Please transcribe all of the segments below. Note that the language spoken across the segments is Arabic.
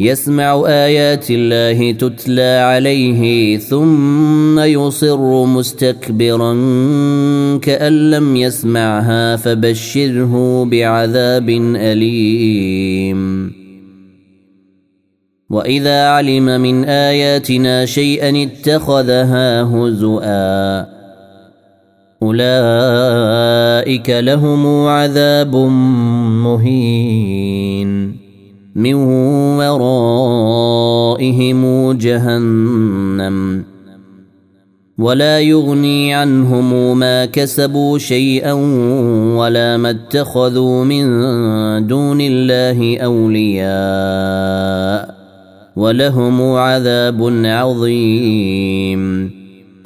يسمع آيات الله تتلى عليه ثم يصر مستكبرا كأن لم يسمعها فبشره بعذاب أليم. وإذا علم من آياتنا شيئا اتخذها هزؤا أولئك لهم عذاب مهين. من ورائهم جهنم. ولا يغني عنهم ما كسبوا شيئا ولا ما اتخذوا من دون الله أولياء. ولهم عذاب عظيم.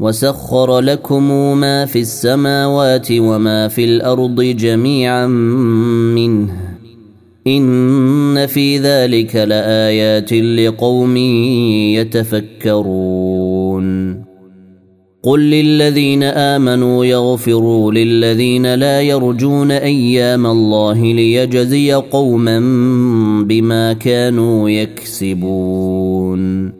وسخر لكم ما في السماوات وما في الأرض جميعا منه. إن في ذلك لآيات لقوم يتفكرون. قل للذين آمنوا يغفروا للذين لا يرجون أيام الله ليجزي قوما بما كانوا يكسبون.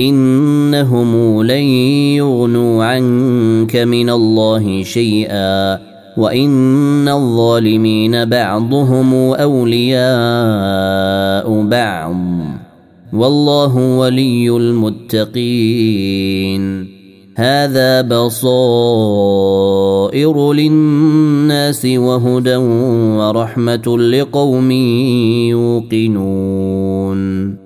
إنهم لن يغنوا عنك من الله شيئا وإن الظالمين بعضهم أولياء بعض. والله ولي المتقين. هذا بصائر للناس وهدى ورحمة لقوم يوقنون.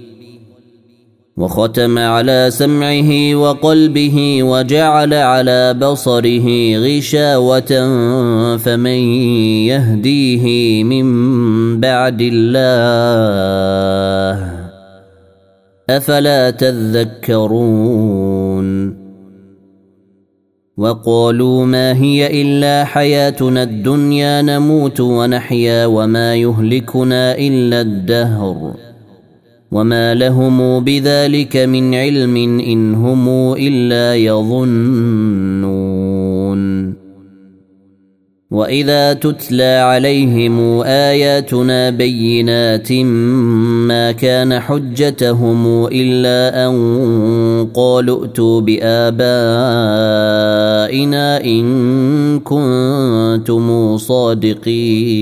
وختم على سمعه وقلبه وجعل على بصره غشاوة فمن يهديه من بعد الله أفلا تذكرون؟ وقالوا ما هي إلا حياتنا الدنيا نموت ونحيا وما يهلكنا إلا الدهر وما لهم بذلك من علم ان هم الا يظنون واذا تتلى عليهم اياتنا بينات ما كان حجتهم الا ان قالوا ائتوا بابائنا ان كنتم صادقين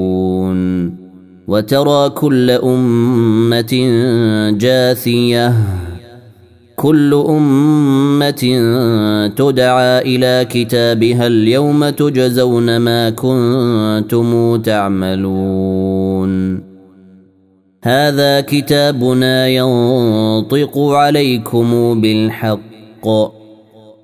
وترى كل أمة جاثية. كل أمة تدعى إلى كتابها اليوم تجزون ما كنتم تعملون. هذا كتابنا ينطق عليكم بالحق.